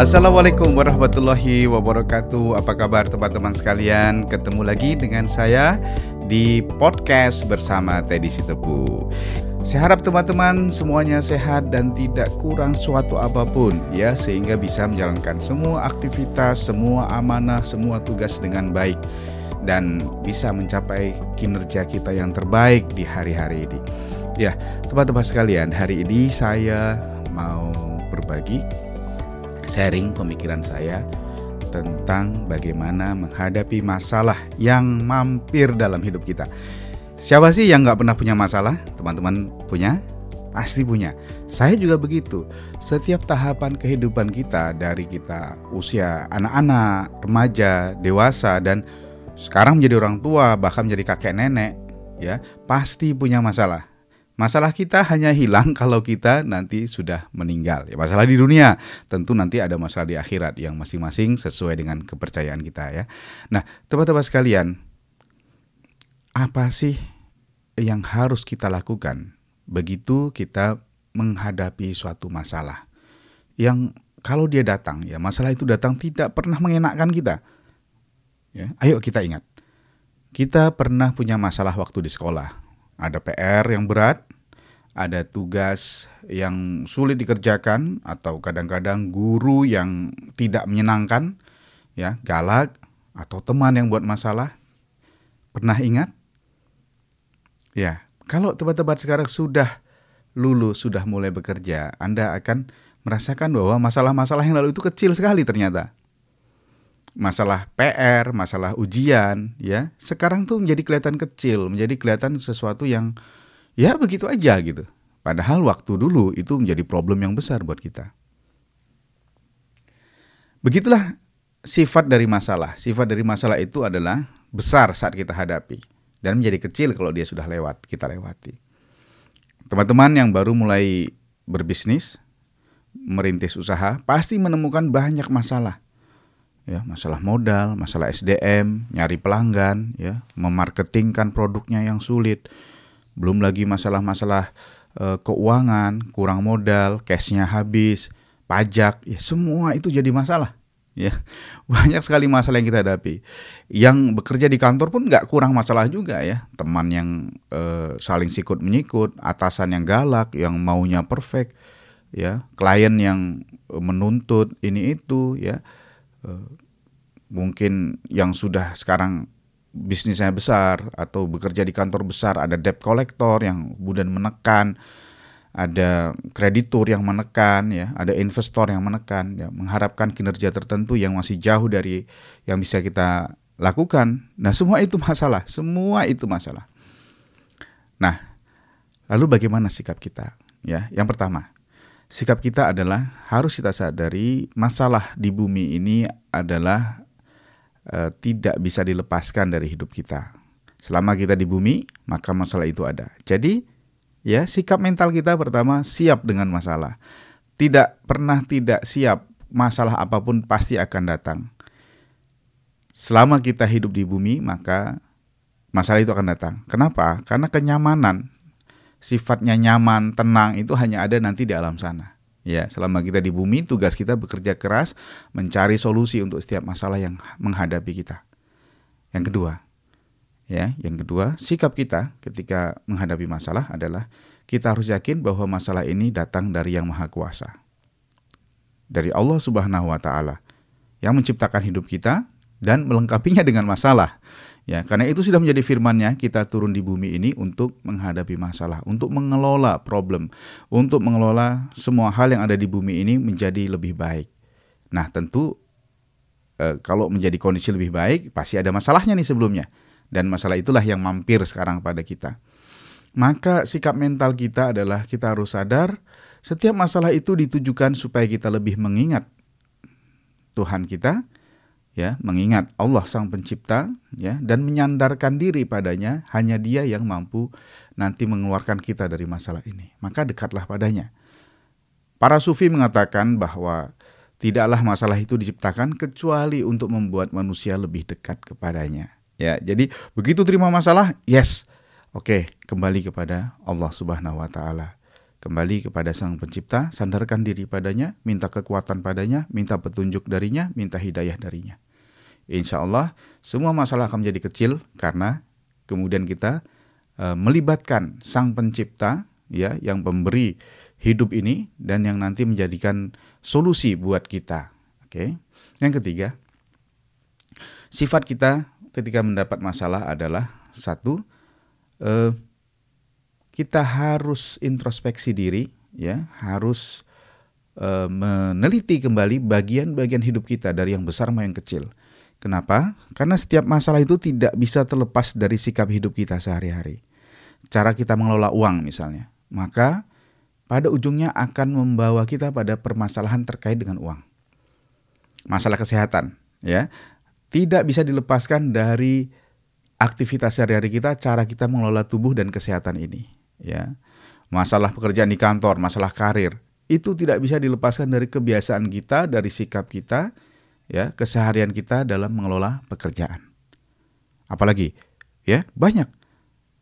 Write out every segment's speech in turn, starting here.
Assalamualaikum warahmatullahi wabarakatuh. Apa kabar teman-teman sekalian? Ketemu lagi dengan saya di podcast bersama Teddy Sitepu. Saya harap teman-teman semuanya sehat dan tidak kurang suatu apa pun ya sehingga bisa menjalankan semua aktivitas, semua amanah, semua tugas dengan baik dan bisa mencapai kinerja kita yang terbaik di hari-hari ini. Ya, teman-teman sekalian, hari ini saya mau berbagi sharing pemikiran saya tentang bagaimana menghadapi masalah yang mampir dalam hidup kita. Siapa sih yang nggak pernah punya masalah? Teman-teman punya? Pasti punya. Saya juga begitu. Setiap tahapan kehidupan kita dari kita usia anak-anak, remaja, dewasa dan sekarang menjadi orang tua bahkan menjadi kakek nenek ya pasti punya masalah. Masalah kita hanya hilang kalau kita nanti sudah meninggal. Ya, masalah di dunia, tentu nanti ada masalah di akhirat yang masing-masing sesuai dengan kepercayaan kita ya. Nah, teman-teman sekalian, apa sih yang harus kita lakukan begitu kita menghadapi suatu masalah yang kalau dia datang ya masalah itu datang tidak pernah mengenakkan kita ya ayo kita ingat kita pernah punya masalah waktu di sekolah ada PR yang berat ada tugas yang sulit dikerjakan atau kadang-kadang guru yang tidak menyenangkan ya galak atau teman yang buat masalah pernah ingat Ya, kalau teman-teman sekarang sudah lulus, sudah mulai bekerja, Anda akan merasakan bahwa masalah-masalah yang lalu itu kecil sekali ternyata. Masalah PR, masalah ujian, ya, sekarang tuh menjadi kelihatan kecil, menjadi kelihatan sesuatu yang ya begitu aja gitu. Padahal waktu dulu itu menjadi problem yang besar buat kita. Begitulah sifat dari masalah. Sifat dari masalah itu adalah besar saat kita hadapi dan menjadi kecil kalau dia sudah lewat, kita lewati. Teman-teman yang baru mulai berbisnis, merintis usaha, pasti menemukan banyak masalah. Ya, masalah modal, masalah SDM, nyari pelanggan, ya, memarketingkan produknya yang sulit. Belum lagi masalah-masalah e, keuangan, kurang modal, cashnya habis, pajak, ya semua itu jadi masalah ya. Banyak sekali masalah yang kita hadapi. Yang bekerja di kantor pun nggak kurang masalah juga ya. Teman yang uh, saling sikut menyikut atasan yang galak yang maunya perfect ya. Klien yang menuntut ini itu ya. Uh, mungkin yang sudah sekarang bisnisnya besar atau bekerja di kantor besar ada debt collector yang kemudian menekan ada kreditur yang menekan ya, ada investor yang menekan ya, mengharapkan kinerja tertentu yang masih jauh dari yang bisa kita lakukan. Nah, semua itu masalah, semua itu masalah. Nah, lalu bagaimana sikap kita? Ya, yang pertama, sikap kita adalah harus kita sadari masalah di bumi ini adalah uh, tidak bisa dilepaskan dari hidup kita. Selama kita di bumi, maka masalah itu ada. Jadi, Ya, sikap mental kita pertama siap dengan masalah. Tidak pernah tidak siap, masalah apa pun pasti akan datang. Selama kita hidup di bumi, maka masalah itu akan datang. Kenapa? Karena kenyamanan, sifatnya nyaman, tenang itu hanya ada nanti di alam sana. Ya, selama kita di bumi, tugas kita bekerja keras mencari solusi untuk setiap masalah yang menghadapi kita. Yang kedua, Ya, yang kedua, sikap kita ketika menghadapi masalah adalah kita harus yakin bahwa masalah ini datang dari Yang Maha Kuasa. Dari Allah Subhanahu wa taala yang menciptakan hidup kita dan melengkapinya dengan masalah. Ya, karena itu sudah menjadi firman-Nya kita turun di bumi ini untuk menghadapi masalah, untuk mengelola problem, untuk mengelola semua hal yang ada di bumi ini menjadi lebih baik. Nah, tentu eh, kalau menjadi kondisi lebih baik pasti ada masalahnya nih sebelumnya dan masalah itulah yang mampir sekarang pada kita. Maka sikap mental kita adalah kita harus sadar setiap masalah itu ditujukan supaya kita lebih mengingat Tuhan kita, ya, mengingat Allah Sang Pencipta, ya, dan menyandarkan diri padanya, hanya Dia yang mampu nanti mengeluarkan kita dari masalah ini. Maka dekatlah padanya. Para sufi mengatakan bahwa tidaklah masalah itu diciptakan kecuali untuk membuat manusia lebih dekat kepadanya. Ya, jadi begitu terima masalah, yes. Oke, kembali kepada Allah Subhanahu wa taala. Kembali kepada Sang Pencipta, sandarkan diri padanya, minta kekuatan padanya, minta petunjuk darinya, minta hidayah darinya. Insya Allah semua masalah akan menjadi kecil karena kemudian kita e, melibatkan Sang Pencipta ya yang pemberi hidup ini dan yang nanti menjadikan solusi buat kita. Oke. Yang ketiga, sifat kita ketika mendapat masalah adalah satu eh, kita harus introspeksi diri, ya, harus uh, meneliti kembali bagian-bagian hidup kita dari yang besar maupun yang kecil. Kenapa? Karena setiap masalah itu tidak bisa terlepas dari sikap hidup kita sehari-hari. Cara kita mengelola uang misalnya, maka pada ujungnya akan membawa kita pada permasalahan terkait dengan uang. Masalah kesehatan, ya, tidak bisa dilepaskan dari aktivitas sehari-hari kita, cara kita mengelola tubuh dan kesehatan ini ya masalah pekerjaan di kantor, masalah karir, itu tidak bisa dilepaskan dari kebiasaan kita, dari sikap kita, ya, keseharian kita dalam mengelola pekerjaan. Apalagi, ya, banyak.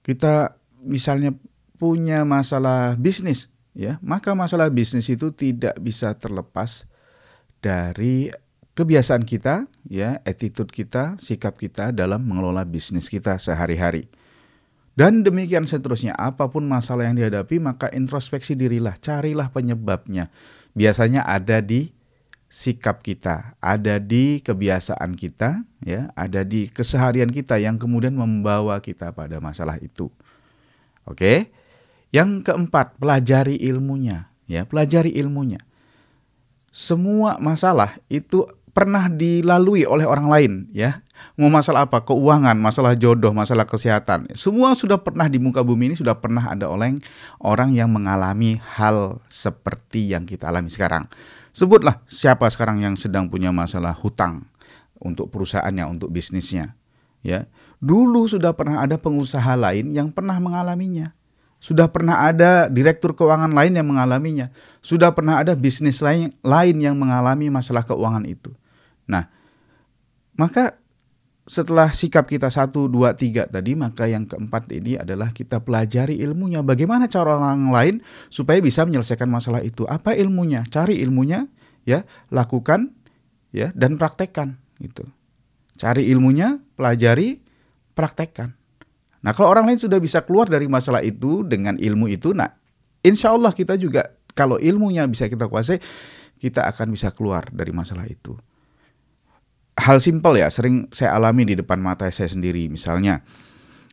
Kita misalnya punya masalah bisnis, ya, maka masalah bisnis itu tidak bisa terlepas dari kebiasaan kita, ya, attitude kita, sikap kita dalam mengelola bisnis kita sehari-hari. Dan demikian seterusnya, apa pun masalah yang dihadapi, maka introspeksi dirilah, carilah penyebabnya. Biasanya ada di sikap kita, ada di kebiasaan kita, ya, ada di keseharian kita yang kemudian membawa kita pada masalah itu. Oke. Yang keempat, pelajari ilmunya, ya, pelajari ilmunya. Semua masalah itu pernah dilalui oleh orang lain ya. Mau masalah apa? Keuangan, masalah jodoh, masalah kesehatan. Semua sudah pernah di muka bumi ini sudah pernah ada oleh orang yang mengalami hal seperti yang kita alami sekarang. Sebutlah siapa sekarang yang sedang punya masalah hutang untuk perusahaannya, untuk bisnisnya. Ya, dulu sudah pernah ada pengusaha lain yang pernah mengalaminya. Sudah pernah ada direktur keuangan lain yang mengalaminya. Sudah pernah ada bisnis lain lain yang mengalami masalah keuangan itu. Nah, maka setelah sikap kita satu, dua, tiga tadi, maka yang keempat ini adalah kita pelajari ilmunya. Bagaimana cara orang lain supaya bisa menyelesaikan masalah itu? Apa ilmunya? Cari ilmunya, ya, lakukan, ya, dan praktekkan, gitu. Cari ilmunya, pelajari, praktekkan. Nah, kalau orang lain sudah bisa keluar dari masalah itu dengan ilmu itu, nah, insya Allah kita juga kalau ilmunya bisa kita kuasai, kita akan bisa keluar dari masalah itu. Hal simpel ya sering saya alami di depan mata saya sendiri. Misalnya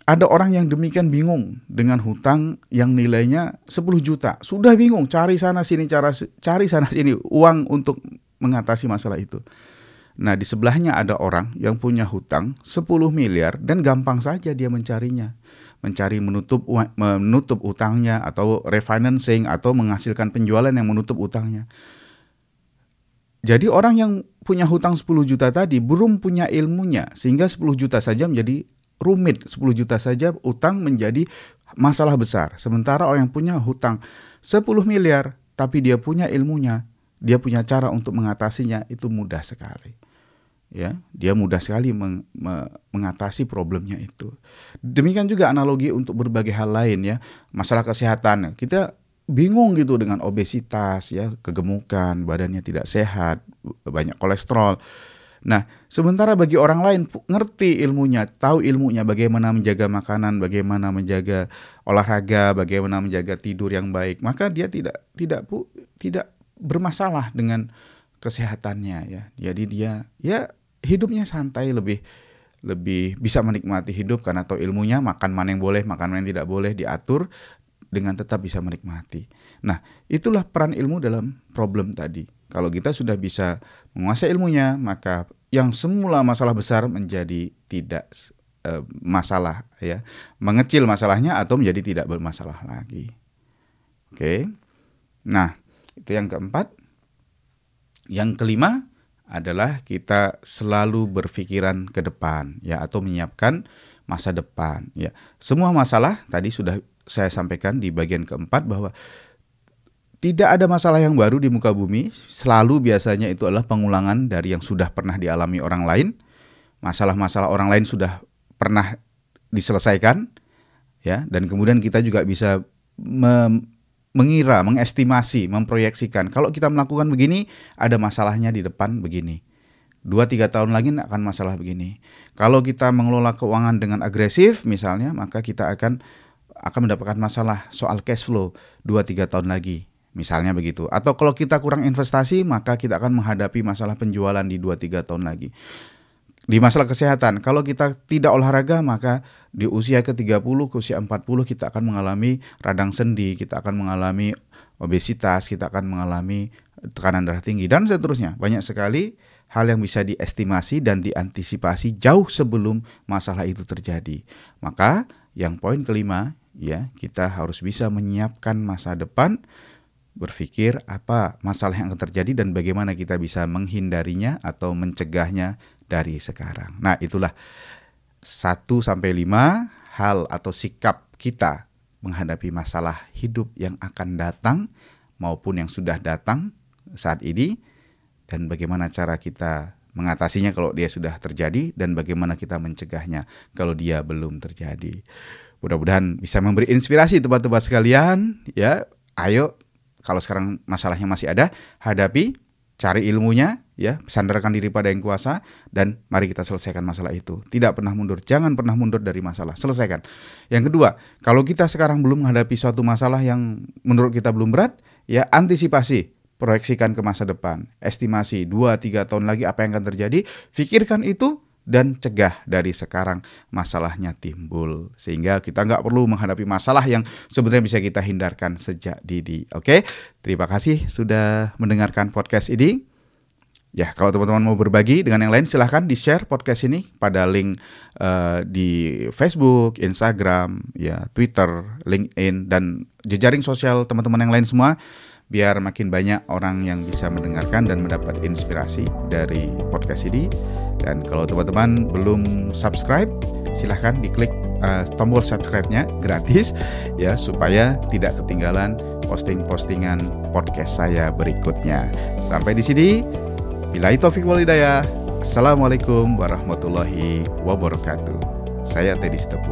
ada orang yang demikian bingung dengan hutang yang nilainya 10 juta. Sudah bingung cari sana sini cara cari sana sini uang untuk mengatasi masalah itu nah di sebelahnya ada orang yang punya hutang 10 miliar dan gampang saja dia mencarinya mencari menutup menutup utangnya atau refinancing atau menghasilkan penjualan yang menutup utangnya jadi orang yang punya hutang 10 juta tadi belum punya ilmunya sehingga 10 juta saja menjadi rumit, 10 juta saja utang menjadi masalah besar. Sementara orang yang punya hutang 10 miliar tapi dia punya ilmunya, dia punya cara untuk mengatasinya itu mudah sekali. Ya, dia mudah sekali meng, me, mengatasi problemnya itu. Demikian juga analogi untuk berbagai hal lain ya, masalah kesehatan. Kita bingung gitu dengan obesitas ya, kegemukan, badannya tidak sehat, banyak kolesterol. Nah, sementara bagi orang lain ngerti ilmunya, tahu ilmunya bagaimana menjaga makanan, bagaimana menjaga olahraga, bagaimana menjaga tidur yang baik, maka dia tidak tidak tidak bermasalah dengan kesehatannya ya. Jadi dia ya hidupnya santai lebih lebih bisa menikmati hidup karena tahu ilmunya makan mana yang boleh, makan mana yang tidak boleh diatur dengan tetap bisa menikmati. Nah, itulah peran ilmu dalam problem tadi. Kalau kita sudah bisa menguasai ilmunya, maka yang semula masalah besar menjadi tidak e, masalah ya, mengecil masalahnya atau menjadi tidak bermasalah lagi. Oke. Nah, itu yang keempat. Yang kelima adalah kita selalu berpikiran ke depan ya atau menyiapkan masa depan ya. Semua masalah tadi sudah saya sampaikan di bagian keempat bahwa tidak ada masalah yang baru di muka bumi, selalu biasanya itu adalah pengulangan dari yang sudah pernah dialami orang lain. Masalah-masalah orang lain sudah pernah diselesaikan ya dan kemudian kita juga bisa mengira, mengestimasi, memproyeksikan. Kalau kita melakukan begini, ada masalahnya di depan begini. Dua tiga tahun lagi akan masalah begini. Kalau kita mengelola keuangan dengan agresif, misalnya, maka kita akan akan mendapatkan masalah soal cash flow dua tiga tahun lagi. Misalnya begitu. Atau kalau kita kurang investasi, maka kita akan menghadapi masalah penjualan di 2-3 tahun lagi. Di masalah kesehatan, kalau kita tidak olahraga, maka di usia ke-30, ke usia 40 kita akan mengalami radang sendi, kita akan mengalami obesitas, kita akan mengalami tekanan darah tinggi, dan seterusnya. Banyak sekali hal yang bisa diestimasi dan diantisipasi jauh sebelum masalah itu terjadi. Maka yang poin kelima, ya kita harus bisa menyiapkan masa depan berpikir apa masalah yang akan terjadi dan bagaimana kita bisa menghindarinya atau mencegahnya dari sekarang. Nah, itulah 1 sampai 5 hal atau sikap kita menghadapi masalah hidup yang akan datang maupun yang sudah datang saat ini dan bagaimana cara kita mengatasinya kalau dia sudah terjadi dan bagaimana kita mencegahnya kalau dia belum terjadi. Mudah-mudahan bisa memberi inspirasi tempat-tempat sekalian ya. Ayo kalau sekarang masalahnya masih ada, hadapi, cari ilmunya, ya, sandarkan diri pada yang kuasa dan mari kita selesaikan masalah itu. Tidak pernah mundur, jangan pernah mundur dari masalah, selesaikan. Yang kedua, kalau kita sekarang belum menghadapi suatu masalah yang menurut kita belum berat, ya antisipasi, proyeksikan ke masa depan, estimasi 2 3 tahun lagi apa yang akan terjadi, pikirkan itu dan cegah dari sekarang masalahnya timbul sehingga kita nggak perlu menghadapi masalah yang sebenarnya bisa kita hindarkan sejak dini. Oke, terima kasih sudah mendengarkan podcast ini. Ya, kalau teman-teman mau berbagi dengan yang lain silahkan di share podcast ini pada link uh, di Facebook, Instagram, ya Twitter, LinkedIn dan jejaring sosial teman-teman yang lain semua biar makin banyak orang yang bisa mendengarkan dan mendapat inspirasi dari podcast ini. Dan kalau teman-teman belum subscribe, silahkan diklik uh, tombol subscribe-nya gratis ya supaya tidak ketinggalan posting-postingan podcast saya berikutnya. Sampai di sini, bila taufik walidaya. Assalamualaikum warahmatullahi wabarakatuh. Saya Teddy Stepu.